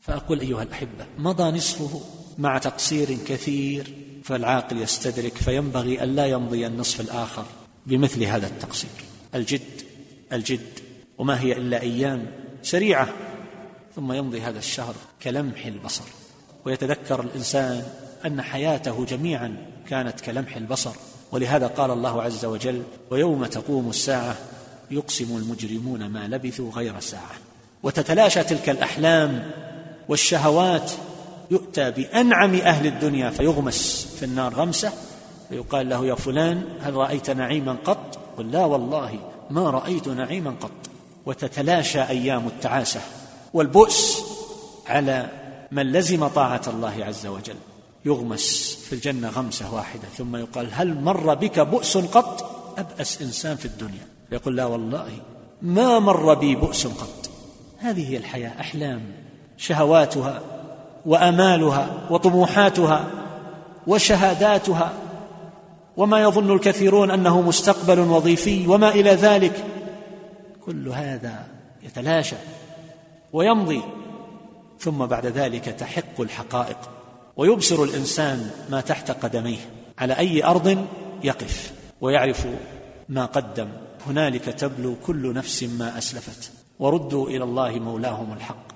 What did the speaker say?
فأقول أيها الأحبة مضى نصفه مع تقصير كثير فالعاقل يستدرك فينبغي أن لا يمضي النصف الآخر بمثل هذا التقصير. الجد الجد وما هي إلا أيام سريعة ثم يمضي هذا الشهر كلمح البصر. ويتذكر الإنسان أن حياته جميعا كانت كلمح البصر. ولهذا قال الله عز وجل ويوم تقوم الساعة يقسم المجرمون ما لبثوا غير ساعة وتتلاشى تلك الأحلام والشهوات يؤتى بأنعم أهل الدنيا فيغمس في النار غمسة فيقال له يا فلان هل رأيت نعيما قط؟ قل لا والله ما رأيت نعيما قط. وتتلاشى أيام التعاسة والبؤس على من لزم طاعة الله عز وجل. يغمس في الجنة غمسة واحدة ثم يقال هل مر بك بؤس قط؟ أبأس إنسان في الدنيا. يقول لا والله ما مر بي بؤس قط. هذه هي الحياة أحلام. شهواتها وأمالها وطموحاتها وشهاداتها وما يظن الكثيرون أنه مستقبل وظيفي وما إلى ذلك كل هذا يتلاشى ويمضي ثم بعد ذلك تحق الحقائق ويبصر الإنسان ما تحت قدميه على أي أرض يقف ويعرف ما قدم هنالك تبلو كل نفس ما أسلفت وردوا إلى الله مولاهم الحق